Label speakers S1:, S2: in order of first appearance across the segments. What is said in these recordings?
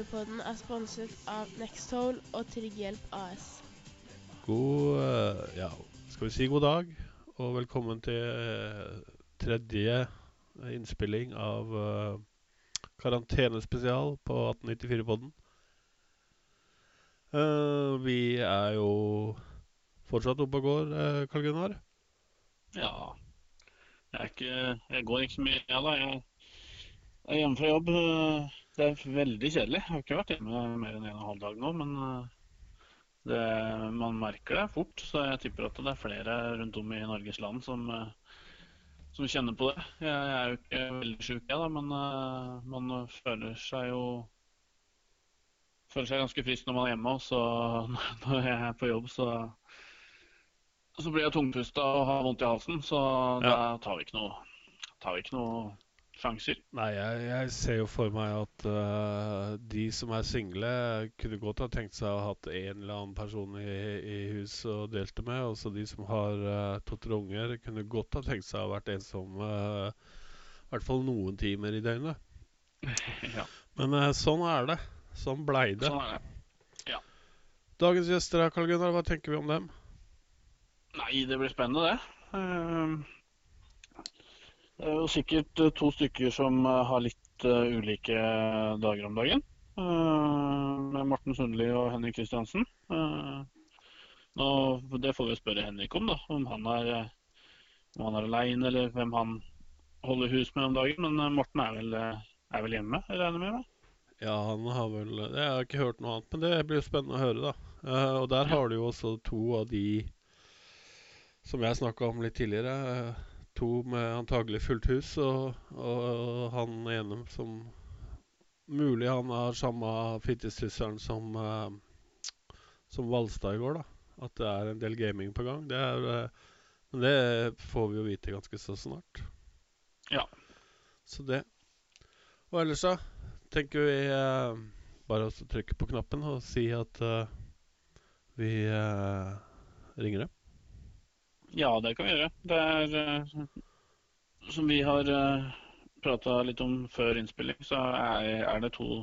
S1: 1894-podden er sponset av Nexthole og Trygghjelp AS.
S2: God eh, Ja, skal vi si god dag, og velkommen til eh, tredje innspilling av uh, karantenespesial på 1894-podden. Uh, vi er jo fortsatt oppe og går, uh, Karl Gunnar.
S3: Ja. Jeg, er ikke, jeg går ikke så mye, jeg, da. Jeg er hjemme fra jobb. Det er veldig kjedelig. Jeg har ikke vært hjemme mer enn en og en halv dag nå, men eh, det, man merker det fort. Så jeg tipper at det er flere rundt om i Norges land som, eh, som kjenner på det. Jeg er jo ikke veldig sjuk, jeg, da, men man føler seg jo føler seg ganske frisk når man er hjemme. Og så når jeg er på jobb, så så blir jeg tungpusta og har vondt i halsen, så ja. da tar vi ikke noe, tar vi ikke noe sjanser.
S2: Nei, jeg, jeg, ser jo for meg at uh, de som er single, kunne godt ha tenkt seg å ha hatt en eller annen person i, i huset og delt det med. Også de som har uh, to-tre unger, kunne godt ha tenkt seg å ha vært ensomme uh, i hvert fall noen timer i døgnet. ja. Men uh, sånn er det. Sånn blei det.
S3: Sånn er det. Ja.
S2: Dagens gjester, Karl Gunnar, hva tenker vi om dem?
S3: Nei, det blir spennende, det. Ehm, jo sikkert eh, to stykker som eh, har litt eh, ulike dager om dagen. Med Morten Sundli og Henrik Kristiansen. Nå, det får vi spørre Henrik om, da. Om han er, om han er aleine, eller hvem han holder hus med om dagen. Men Morten er vel, er vel hjemme, regner jeg med?
S2: Ja, han har vel Jeg har ikke hørt noe annet, men det blir jo spennende å høre, da. og der har du jo også to av de som jeg snakka om litt tidligere, to med antagelig fullt hus, og, og han ene som Mulig han har samme fittestusseren som, uh, som Valstad i går, da. At det er en del gaming på gang. Det er, uh, men det får vi jo vite ganske så snart.
S3: Ja.
S2: Så det. Og ellers, da, tenker vi uh, bare å trykke på knappen og si at vi ringer dem.
S3: Ja, det kan vi gjøre. Det er uh, Som vi har eh, prata litt om før innspilling, så er, det to,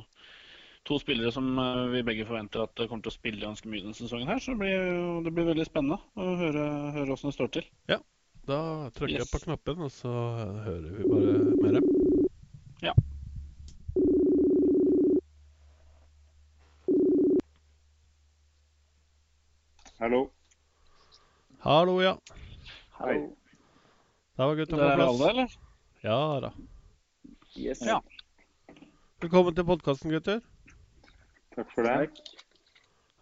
S3: to, spillere som uh, vi begge forventer at kommer til å spille ganske mye denne sesongen. her, Så det blir, det blir veldig spennende å høre, høre hvordan det står til.
S2: Ja, da trykker yes. jeg på knappen, og så hører vi bare mer.
S3: Ja.
S4: Hallo.
S2: Hallo, ja.
S4: Hei.
S2: Der var gutta
S3: på plass. Alle, eller?
S2: Ja da.
S3: Yes. Ja.
S2: Velkommen til podkasten, gutter.
S4: Takk for det.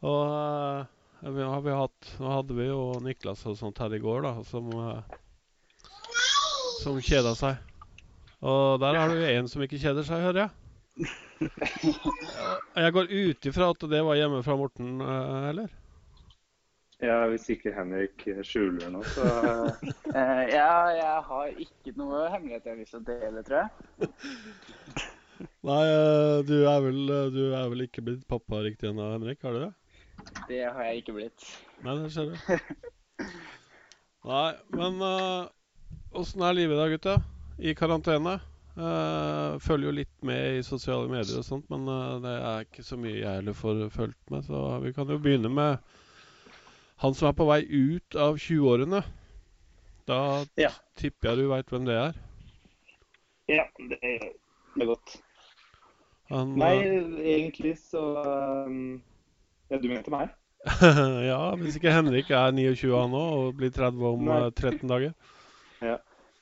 S2: Og uh, vi har vi hatt, Nå hadde vi jo Niklas og sånt her i går, da, som, uh, som kjeda seg. Og der har du en som ikke kjeder seg, hører jeg. Jeg går ut ifra at det var hjemme fra Morten, uh, eller?
S4: Ja, hvis ikke Henrik skjuler noe, så
S5: uh, Ja, jeg har ikke noe hemmelighet jeg har lyst til å dele, tror jeg.
S2: Nei, uh, du, er vel, uh, du er vel ikke blitt pappa riktig ennå, Henrik? Har du det?
S5: Det har jeg ikke blitt.
S2: Nei, det ser du. Nei, men åssen er livet da, gutta? I karantene? følger jo litt med i sosiale medier og sånt, men det er ikke så mye jeg heller får fulgt med, så vi kan jo begynne med han som er på vei ut av 20-årene. Da ja. tipper jeg du veit hvem det er?
S5: Ja, det er, det godt. Han, Nei, egentlig så um, Ja, du mente meg?
S2: ja, hvis ikke Henrik er 29 han nå og blir 30 om nei. 13 uh, dager.
S4: Ja.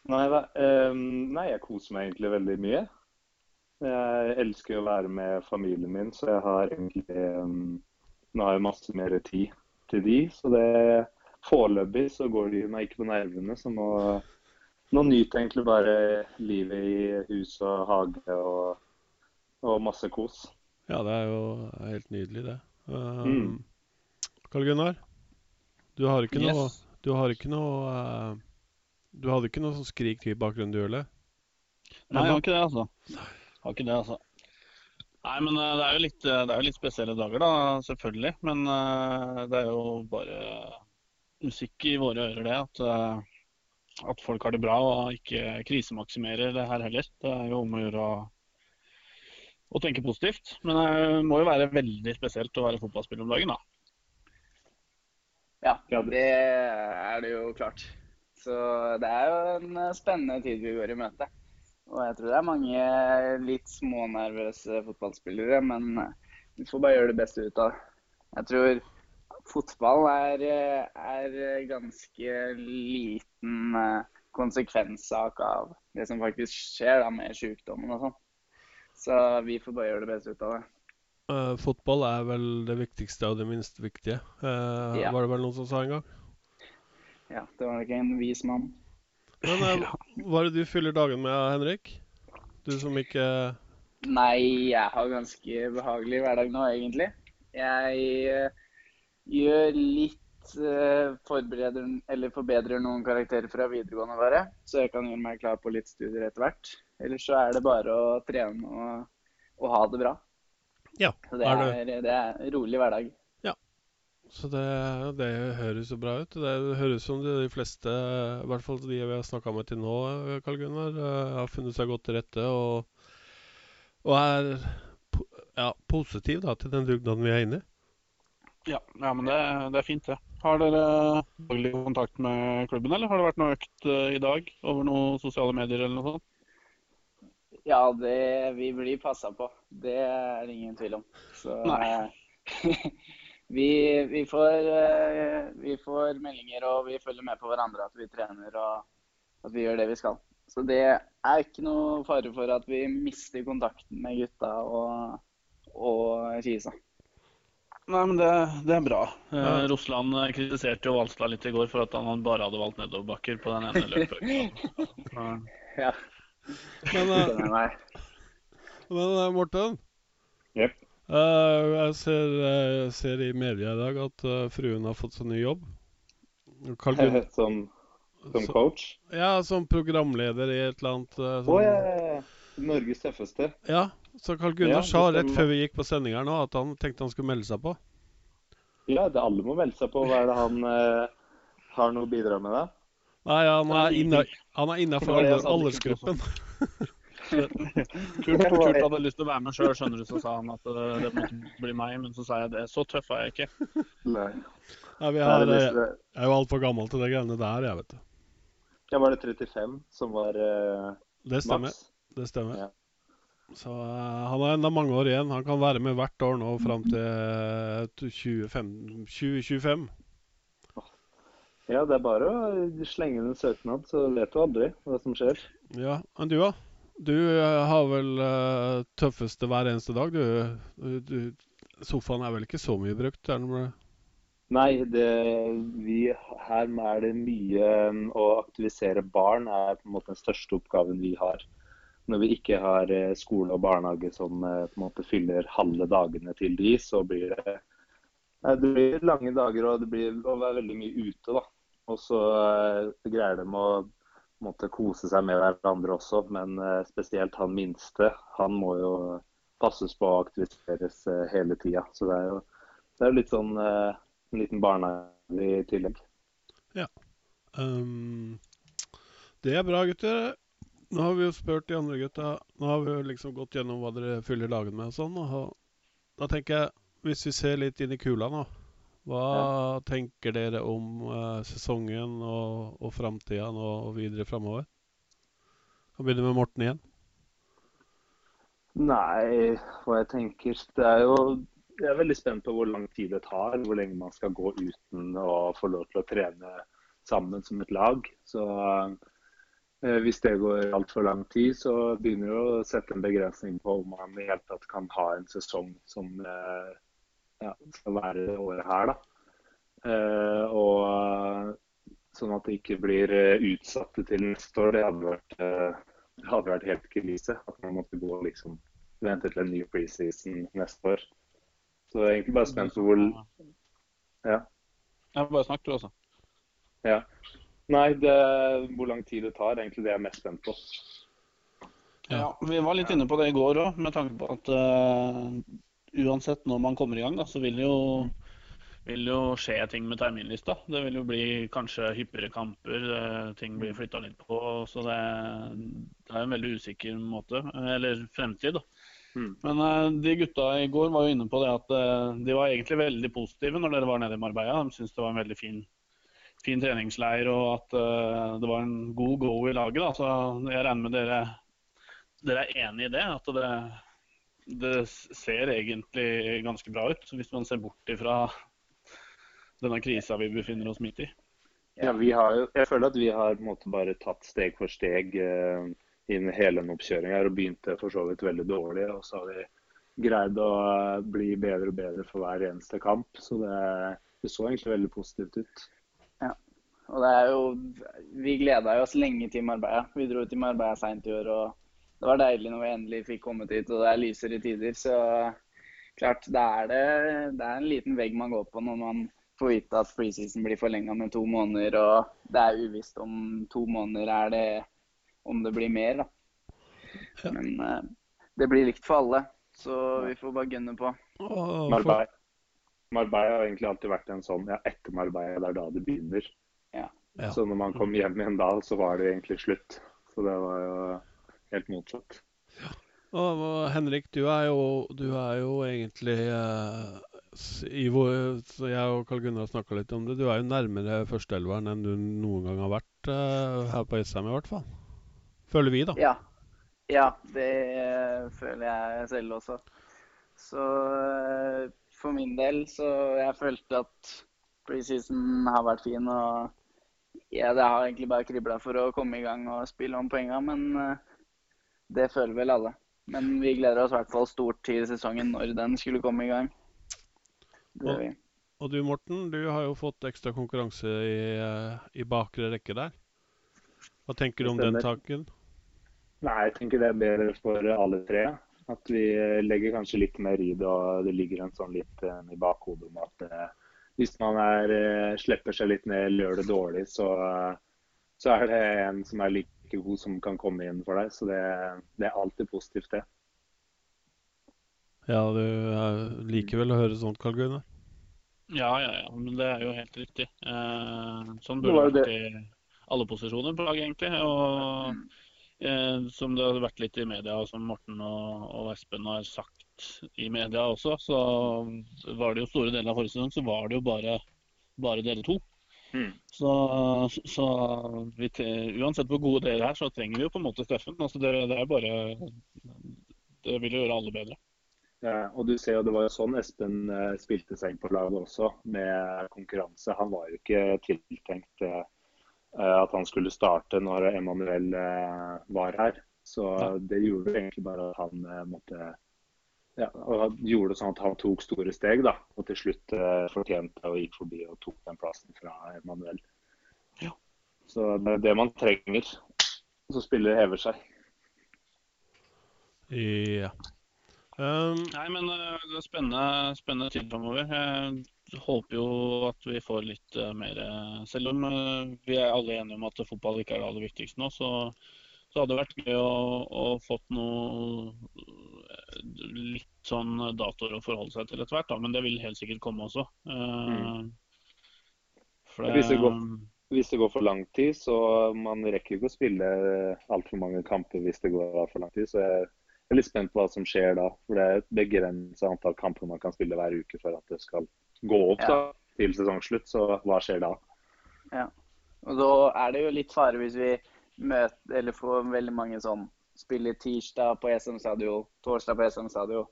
S4: Nei, nei, jeg koser meg egentlig veldig mye. Jeg elsker å være med familien min, så jeg har egentlig Nå har jeg masse mer tid til de. Så det foreløpig så går de meg ikke på nervene. Så nå, nå nyter jeg egentlig bare livet i hus og hage og, og masse kos.
S2: Ja, det er jo helt nydelig, det. Um, mm. Karl Gunnar, du har ikke noe yes. Du har ikke noe uh, Du hadde ikke noe sånn skrik i bakgrunnen, du, eller?
S3: Nei, jeg har ikke det, altså. Har ikke det, altså. Nei, men eh, det er, litt, eh, er jo litt, spesielle dager, da, selvfølgelig. Men uh, det er jo bare musikk i våre ører, det. At, at, folk har det bra og ikke krisemaksimerer det her heller. Det er jo om å gjøre å og tenke positivt. Men det må jo være veldig spesielt å være fotballspiller om dagen, da.
S6: Ja, det er det jo klart. Så det er jo en spennende tid vi går i møte. Og jeg tror det er mange litt smånervøse fotballspillere, men vi får bare gjøre det beste ut av det. Jeg tror fotball er, er ganske liten eh, konsekvenssak av det som faktisk skjer da med sykdommen og sånn. Så vi får bare gjøre det beste ut av det.
S2: Uh, fotball er vel det viktigste og det minst viktige, uh, ja. var det vel noen som sa en gang?
S6: Ja, det var nok en vis mann.
S2: Men uh, hva er det du fyller dagen med, Henrik? Du som ikke
S6: Nei, jeg har ganske behagelig hverdag nå, egentlig. Jeg gjør litt forbereder eller forbedrer noen karakterer fra videregående, bare, så jeg kan gjøre meg klar på litt studier etter hvert. Ellers så er det bare å trene og, og ha det bra.
S2: Ja.
S6: Det er, er, det er rolig hverdag.
S2: Så det, det høres jo bra ut. Det høres som de, de fleste, i hvert fall de vi har snakka med til nå, Karl Gunnar, eh, har funnet seg godt til rette og, og er ja, positiv da, til den dugnaden vi er inne i.
S3: Ja, ja men det, det, er fint, det. Har dere daglig kontakt med klubben, eller har det vært noe økt uh, i dag over noen sosiale medier eller noe sånt?
S6: Ja, det, vi blir passa på. Det er det ingen tvil om. Så vi, vi, får, uh, vi, får, meldinger og vi følger med på hverandre at vi trener og at vi gjør det vi skal. Så det er ikke noe fare for at vi mister kontakten med gutta og, og Kisa.
S3: Nei, men det, det er bra. Eh, ja. Eh, Rosland kritiserte jo Valstad litt i går for at han bare hadde valgt nedoverbakker på den ene løpet.
S6: ja.
S2: Men, uh, men uh, Morten?
S4: Yep.
S2: Uh, jeg ser, uh, ser, i media i dag at uh, fruen har fått seg ny jobb.
S4: som, som coach?
S2: Ja, som programleder i et eller annet
S4: Å oh, ja, ja, ja. Norges tøffeste.
S2: Ja, så Carl Gunnar ja, sa rett før vi gikk på sending her nå at han tenkte han skulle melde seg på.
S4: Ja, det alle må melde seg på. Hva er det han har noe å bidra med, da?
S2: Nei, han er, inna, han er innafor aldersgruppen.
S3: Kurt, Kurt hadde lyst til å være med sjøl, skjønner du, så sa han at det, det måtte bli meg. Men så sa jeg det. Så tøff er jeg ikke.
S4: Nei.
S2: Nei vi har, jeg er jo altfor gammel til de greiene der, jeg, vet du.
S4: Ja, Var det 35 som var uh,
S2: det stemmer. Max? Det stemmer. Ja. Så uh, han har enda mange år igjen. Han kan være med hvert år nå fram til 2025.
S4: Ja, det er bare å slenge inn en søknad, så vet du aldri hva som skjer.
S2: Ja, Men du, da? Du uh, har vel uh, tøffeste hver eneste dag, du. du. Sofaen er vel ikke så mye brukt? Er den
S4: Nei, det, vi, her er det mye Å aktivisere barn er på en måte den største oppgaven vi har når vi ikke har eh, skole og barnehage som eh, på en måte fyller halve dagene til de, så blir det, det blir lange dager og det blir å være veldig mye ute. da. Og så eh, greier de å måtte kose seg med hverandre også, men spesielt han minste. Han må jo passes på og aktiviseres hele tida. Så det er jo det er litt sånn en liten barnehage i tillegg.
S2: Ja. Um, det er bra, gutter. Nå har vi jo spurt de andre gutta. Nå har vi jo liksom gått gjennom hva dere fyller dagen med og sånn. Og da tenker jeg, hvis vi ser litt inn i kula nå, hva ja. tenker dere om uh, sesongen og, og framtida nå og videre framover? Kan begynne med Morten igjen.
S4: Nei, hva jeg tenker Det er jo Jeg er veldig spent på hvor lang tid det tar. Hvor lenge man skal gå uten å få lov til å trene sammen som et lag. Så uh, Eh, hvis det går altfor lang tid, så begynner det å sette en begrensning på om man i hele tatt kan ha en sesong som eh, skal være det året her. da. Eh, og Sånn at det ikke blir utsatt til neste år. Det hadde vært, det hadde vært helt krise. At man måtte gå og liksom, vente til en ny preseason neste år. Så jeg er egentlig bare spent på hvor Ja.
S3: Jeg bare snakk du, altså.
S4: Ja. Nei, det, hvor lang tid det tar, egentlig det jeg er mest spent på.
S3: Ja, Vi var litt inne på det i går òg, med tanke på at uh, uansett når man kommer i gang, da, så vil jo, vil jo skje ting med terminlista. Det vil jo bli kanskje hyppigere kamper, uh, ting blir flytta litt på. Så det, det, er en veldig usikker måte, eller fremtid, da. Mm. Men uh, de gutta i går var jo inne på det at uh, de var egentlig veldig positive når dere var nede i Marbella. De syntes det var en veldig fin, fin treningsleir og at det var en god go i laget. Da. Så jeg regner med dere, dere er enig i det? At det, det ser egentlig ganske bra ut, hvis man ser bort ifra denne krisa vi befinner oss midt i?
S4: Ja, vi har jeg føler at vi har på en måte bare tatt steg for steg uh, inn hele den oppkjøringa og begynte for så vidt veldig dårlig. Og så har vi greid å bli bedre og bedre for hver eneste kamp. Så det, det så egentlig veldig positivt ut.
S6: Ja, og det er jo Vi gleda oss lenge til Marbella. Vi dro til Marbella seint i år. og Det var deilig når vi endelig fikk kommet hit og det er lysere tider. Så klart, det er, det, det er en liten vegg man går på når man får vite at preseason blir forlenga med to måneder, og det er uvisst om to måneder er det om det blir mer. da. Men uh, det blir likt for alle, så vi får bare gunne på.
S4: Oh, Marbella. Marbella har egentlig alltid vært en sånn ja, etter Marbella, det er da det begynner. Ja. Ja. Så når man kom hjem igjen da, så var det egentlig slutt. Så det var jo helt motsatt.
S2: Ja. Og Henrik, du er jo, du er jo egentlig eh, Ivo, så jeg og Karl Gunnar snakka litt om det. Du er jo nærmere førsteelveren enn du noen gang har vært eh, her på SM, i hvert fall. Føler vi, da.
S6: Ja. ja det eh, føler jeg selv også. Så uh, for min del så jeg følte at preseason har vært fin. Og ja, det har egentlig bare kribla for å komme i gang og spille om poenga, men det føler vel alle. Men vi gleder oss i hvert fall stort til sesongen når den skulle komme i gang.
S2: Og, og, du Morten, du har jo fått ekstra konkurranse i, eh, i bakre rekke der. Hva tenker du om den taken?
S4: Nei, Jeg tenker det er bedre for alle tre. At vi legger kanskje litt mer i det, og det ligger en sånn litt uh, i bakhodet om at uh, hvis man er, uh, slipper seg litt ned gjør det dårlig, så, så, er det en som er like god som kan komme inn for deg. Så det, det er alltid positivt, det.
S2: Ja, du liker vel å høre sånt, Karl Gunnar?
S3: Ja, ja, ja. Men det er jo helt riktig. Eh, sånn burde det vært i alle posisjoner på laget, egentlig. Og eh, som det har vært litt i media, og som Morten og, og, Espen har sagt i media også, så var det jo store deler av forrige sesong så var det jo bare, bare dere to. Mm. Så, så vi, uansett hvor gode dere er, så trenger vi jo på en måte Steffen. Altså det, det er bare Det vil jo gjøre alle bedre.
S4: Ja, og du ser jo Det var jo sånn Espen eh, spilte seg inn på laget også, med konkurranse. Han var jo ikke tiltenkt eh, at han skulle starte når Emanuel var her. Så det gjorde egentlig bare at han måtte ja, og gjorde det sånn at han tok store steg, da, og til slutt fortjente og gikk forbi og tok den plassen fra Emanuel. Ja. Så det er det man trenger. Så spiller hever seg.
S2: Ja.
S3: Um, Nei, men uh, det er spennende, spennende tid framover. Jeg håper jo at vi får litt uh, mer uh, Selv om vi er alle enige om at fotball ikke er det aller viktigste nå, så, så hadde det vært gøy å, å fått noe litt sånn datoer å forholde seg til etter hvert. Da. Men det vil helt sikkert komme også. Mm.
S4: Det, hvis, det går, hvis, det går, for lang tid, så man rekker ikke å spille altfor mange kamper hvis det går for lang tid. så jeg jeg er litt spent på hva som skjer da. For det er et begrenset antall kamper man kan spille hver uke for at det skal gå opp ja. da, til sesongslutt. Så hva skjer da?
S6: Ja. Og da er det jo litt fare hvis vi møter, eller får veldig mange sånn spiller tirsdag på SM Stadion, torsdag på SM Stadion.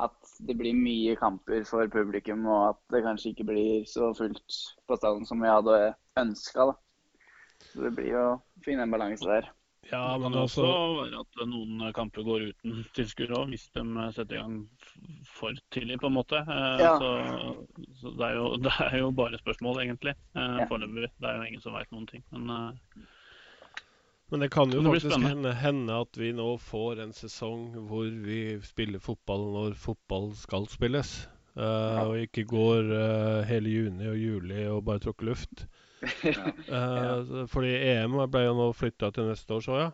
S6: At det blir mye kamper for publikum, og at det kanskje ikke blir så fullt på stadion som vi hadde ønska. Så det blir jo å finne en balanse der.
S3: Ja, men det kan også være at noen kamper går uten tilskuere òg, hvis de setter i gang for tidlig, på en måte. Eh, ja. Så, så det, er jo, det, er jo, bare spørsmål, egentlig, eh, ja. foreløpig. Det er jo ingen som veit noen ting. Men,
S2: uh, men det kan jo det faktisk hende, hende, at vi nå får en sesong hvor vi spiller fotball når fotball skal spilles. Uh, ja. Og ikke går uh, hele juni og juli og bare tråkker luft. Uh, fordi EM ble jo nå flytta til neste år, så ja.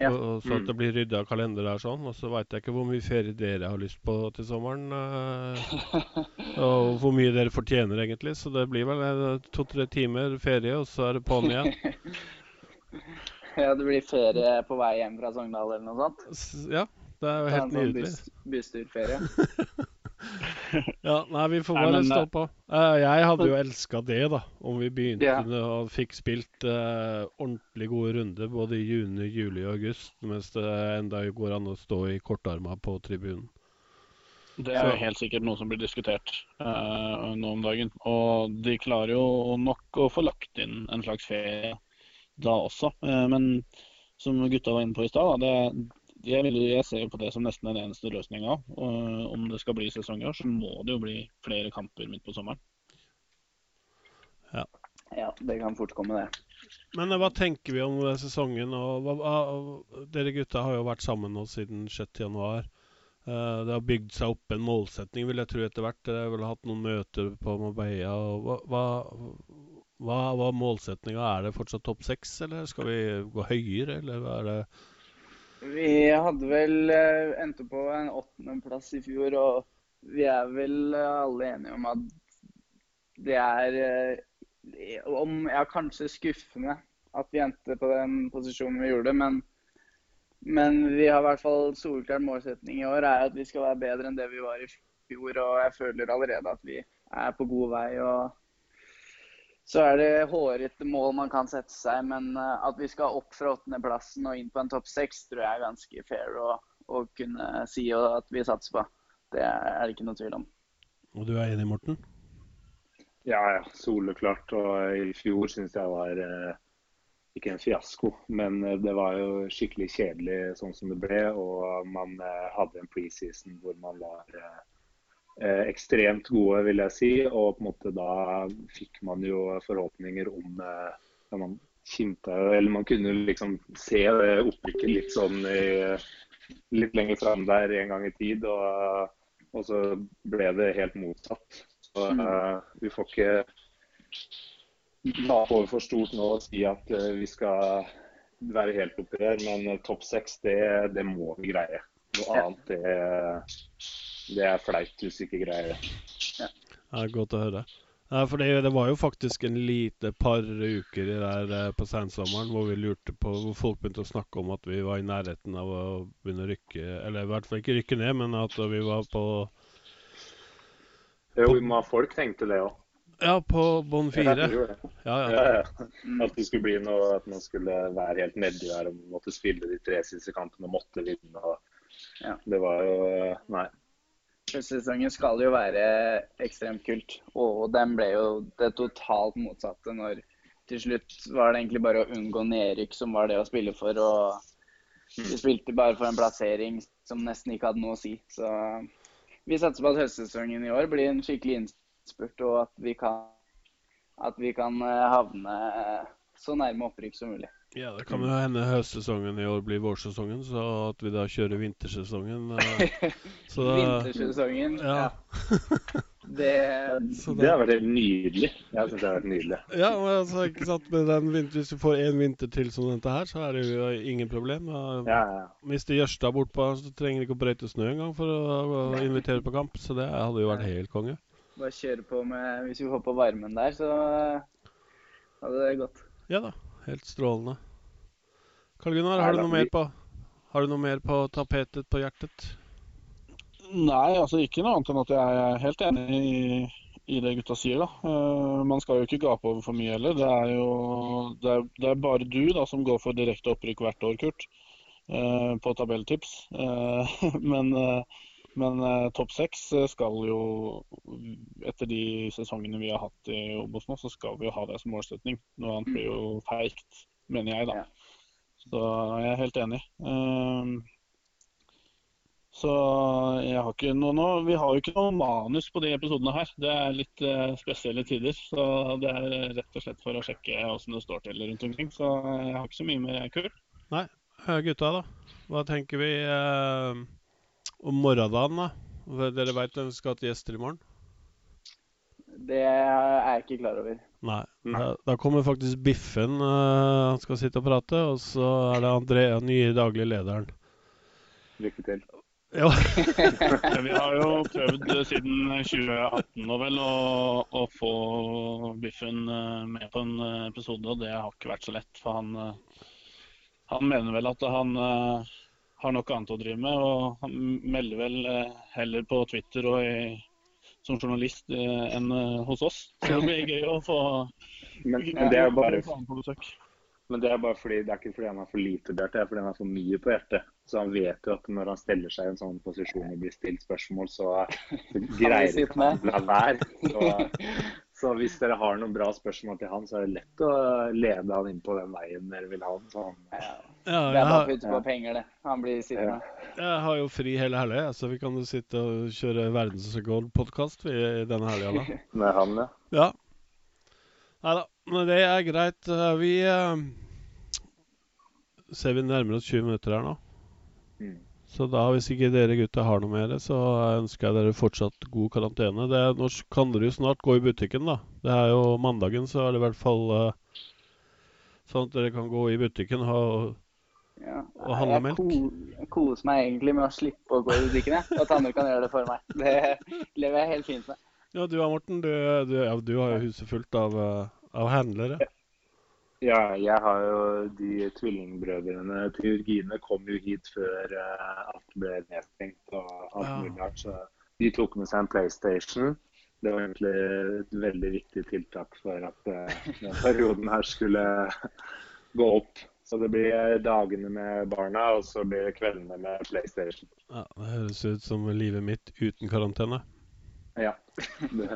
S2: ja. Og, så at det mm. blir rydda kalender der sånn. Og så veit jeg ikke hvor mye ferie dere har lyst på til sommeren. Uh, og hvor mye dere fortjener, egentlig. Så det blir vel to-tre timer ferie, og så er det på'n igjen.
S6: ja, det blir ferie på vei hjem fra Sogndal eller noe sånt?
S2: Ja. Det er jo helt
S6: sånn
S2: nydelig.
S6: Bussturferie.
S2: Ja, nei, vi får
S3: Nei,
S2: bare
S3: men,
S2: stå
S3: eh,
S2: på. Eh, jeg hadde jo elska det, da. Om vi begynte
S6: Ja.
S2: og fikk spilt eh, ordentlig gode runder både i juni, juli og august, mens det enda går an å stå i kortarma på tribunen.
S3: Det er jo helt sikkert noe som blir diskutert eh, nå om dagen. Og de klarer jo nok å få lagt inn en slags ferie da også. Eh, men som gutta var inne på i stad, jeg, jeg ser jo på det som nesten den eneste løsninga. Om det skal bli sesong i år, så må det jo bli flere kamper midt på sommeren.
S6: Ja, ja, det kan fort komme, det.
S2: Men eh, hva tenker vi om eh, sesongen? Og hva, hva, dere gutta har jo vært sammen nå siden 6.1. Uh, det har bygd seg opp en målsetning, vil jeg tro, etter hvert. Dere har vel hatt noen møter på Marbella. og Hva, hva, hva, hva målsetninga? Er det fortsatt topp seks, eller skal vi gå høyere, eller hva er det?
S6: Vi hadde vel eh, endte på en åttendeplass i fjor, og vi er vel eh, alle enige om at det er eh, om, ja, kanskje skuffende at vi endte på den posisjonen vi gjorde, men, men vi har i hvert fall soleklar målsetning i år er at vi skal være bedre enn det vi var i fjor. Og jeg føler allerede at vi er på god vei. og så er det hårete mål man kan sette seg, men eh, at vi skal opp fra åttendeplassen og inn på en topp seks, tror jeg er ganske fair å, å kunne si og at vi satser på. Det er det ikke noe tvil om.
S2: Og du er enig, Morten?
S4: Ja, ja, soleklart. Og i fjor syns jeg var eh, ikke en fiasko, men eh, det var jo skikkelig kjedelig sånn som det ble. Og man eh, hadde en preseason hvor man var eh, eh, ekstremt gode, vil jeg si. Og på en måte da fikk man jo forhåpninger om eh, ja, man kimta, eller man kunne liksom se det opprykket litt sånn i, litt lenger fram der en gang i tid. Og, og så ble det helt motsatt. Så eh, vi får ikke la over for stort nå og si at eh, vi skal være helt oppi her, men eh, topp seks, det, det må vi greie. Noe annet, det, det er flaut hvis vi ikke greier det.
S2: Det er godt å høre. Nei, for det, det var jo faktisk en lite par uker i der eh, på sensommeren hvor vi lurte på Hvor folk begynte å snakke om at vi var i nærheten av å begynne å rykke Eller i hvert fall ikke rykke ned, men at vi var på
S4: Jo, men folk tenkte det òg.
S2: Ja, på bånn fire. Ja, ja.
S4: Ja, ja. At det skulle bli noe, at man skulle være helt nedi der og måtte spille de tre siste kampene og måtte vinne. Og
S6: Ja.
S4: Det var jo Nei.
S6: Sesongen skal jo være ekstremt kult, og den ble jo det totalt motsatte når til slutt var det egentlig bare å unngå nedrykk som var det å spille for. og Vi spilte bare for en plassering som nesten ikke hadde noe å si. Så vi satser på at høstsesongen i år blir en skikkelig innspurt, og at vi kan, at vi kan eh, havne så nærme opprykk som mulig.
S2: Ja, det kan jo hende høstsesongen i år blir vårsesongen, så at vi da kjører vintersesongen. eh, Så
S6: Vintersesongen,
S2: ja.
S6: ja. Det,
S2: Så
S4: Det har vært helt nydelig. Jeg syns det har vært nydelig.
S2: ja, men altså, ikke sant, med den vinter, Hvis du får én vinter til som dette her, så er det jo ingen problem. Ja,
S4: Ja, ja.
S2: Mister Jørstad bortpå, så trenger de ikke å brøyte snø engang for å, å invitere på kamp. Så det hadde jo vært helt konge.
S6: Bare kjøre på med Hvis vi får på varmen der, så hadde det gått.
S2: Ja da, helt strålende. Karl Gunnar, har du noe mer på Har du noe mer på tapetet på hjertet?
S3: Nei, altså ikke noe annet enn at jeg er helt enig i, i det gutta sier. da. Uh, man skal jo ikke gape over for mye heller. Det er jo det er, det er bare du da som går for direkte opprykk hvert år, Kurt, uh, på tabelltips. Uh, men eh, men eh, topp seks eh, skal jo, etter de sesongene vi har hatt i Obos nå, så skal vi jo ha det som målsetning. Noe annet blir jo feigt, mener jeg, da.
S6: Ja.
S3: Så jeg er helt enig. Ehm, så jeg har ikke noe nå Vi har jo ikke noe manus på de episodene her. Det er litt uh, spesielle tider. Så det er rett og slett for å sjekke åssen det står til rundt omkring. Så jeg har ikke så mye mer kul.
S2: Nei. Gutta, da? Hva tenker vi eh, om morgendagen, da? Dere veit hvem som skal til gjester i morgen?
S6: Det er jeg ikke klar over.
S2: Nei. Da, da kommer faktisk Biffen. eh, han skal sitte og prate. Og så er det Andrea, nye daglig lederen.
S4: Lykke til.
S2: Ja.
S3: Ja, Vi har jo prøvd siden 2018 nå vel å, å få Biffen eh, med på en eh, episode, og det har ikke vært så lett. For han, han mener vel at han, har nok annet å drive med. Og han melder vel eh, heller på Twitter og i, som journalist eh, enn eh, hos oss. Så det blir gøy å få
S4: Men, men det er bare
S3: få han på besøk.
S4: Men det er bare fordi, det er ikke fordi han har for lite på hjertet, det er fordi han har for mye på hjertet. Så han vet jo at når han steller seg i en sånn posisjon og blir stilt spørsmål, så, greier han å la være. Så, hvis dere har noen bra spørsmål til han, så er det lett å lede han inn på den veien dere vil ha han. Så han
S6: Ja,
S2: Ja,
S6: det er bare å
S2: har,
S6: putte på penger, det. Han blir sittende.
S2: jeg har jo fri hele helga, så vi kan jo sitte og kjøre verdensrekordpodkast denne helga,
S4: med han, ja.
S2: Ja. Nei da, men det er greit. Eh, Vi uh... ser vi nærmer oss 20 minutter her nå.
S4: Mm.
S2: Så da, hvis ikke dere gutter har noe mer, så ønsker jeg dere fortsatt god karantene. Det nå kan dere jo snart gå i butikken, da. Det er jo mandagen, så er det i hvert fall uh, sånn at dere kan gå i butikken og
S6: Ja.
S2: Og handle
S6: jeg
S2: melk.
S6: Jeg koser meg egentlig med å slippe å gå i butikken, jeg. At andre kan gjøre det for meg. Det lever jeg helt fint med.
S2: Ja, du da, Morten. Du, du, ja, du har jo huset fullt av, eh, av handlere.
S4: Ja, jeg har jo de tvillingbrødrene til Jørgine kom jo hit før uh, alt ble nedstengt og alt
S2: Ja.
S4: mulig rart. Så de tok med seg en PlayStation. Det var egentlig et veldig viktig tiltak for at uh, den perioden her skulle gå opp. Så det blir dagene med barna, og så blir det kveldene med PlayStation.
S2: Ja, Det høres ut som livet mitt uten karantene.
S4: Ja. Det,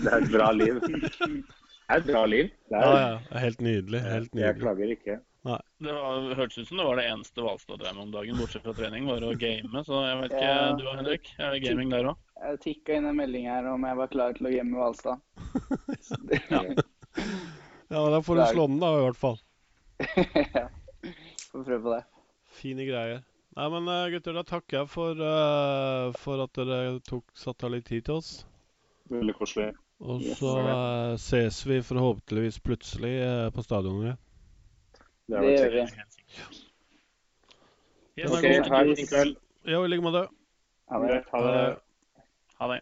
S4: det er et bra liv. Er et bra liv. Det er,
S2: ja. er Helt nydelig. Helt
S4: Jeg klager ikke.
S3: Det var, hørtes ut som det var det eneste Hvalstad drev med om dagen, bortsett fra trening, var å game. Så jeg vet ikke,
S6: Ja.
S3: du og Henrik, er det gaming der òg?
S6: Jeg tikka inn en melding her om jeg var klar til å game Hvalstad.
S3: Ja.
S2: Ja, Da får du slå den, da, i hvert fall.
S6: ja. Får prøve på det.
S2: Fine greier. Nei, men eh, gutter, da takker jeg for, uh, for at dere tok satt av litt tid til oss.
S4: Veldig koselig.
S2: Og så ses vi forhåpentligvis plutselig eh, på stadionet.
S4: Det
S6: gjør vi.
S4: kjekt. OK, ha en fin kveld.
S2: Ja, i like måte.
S6: Ha det.
S4: Ha det.
S3: Ha det.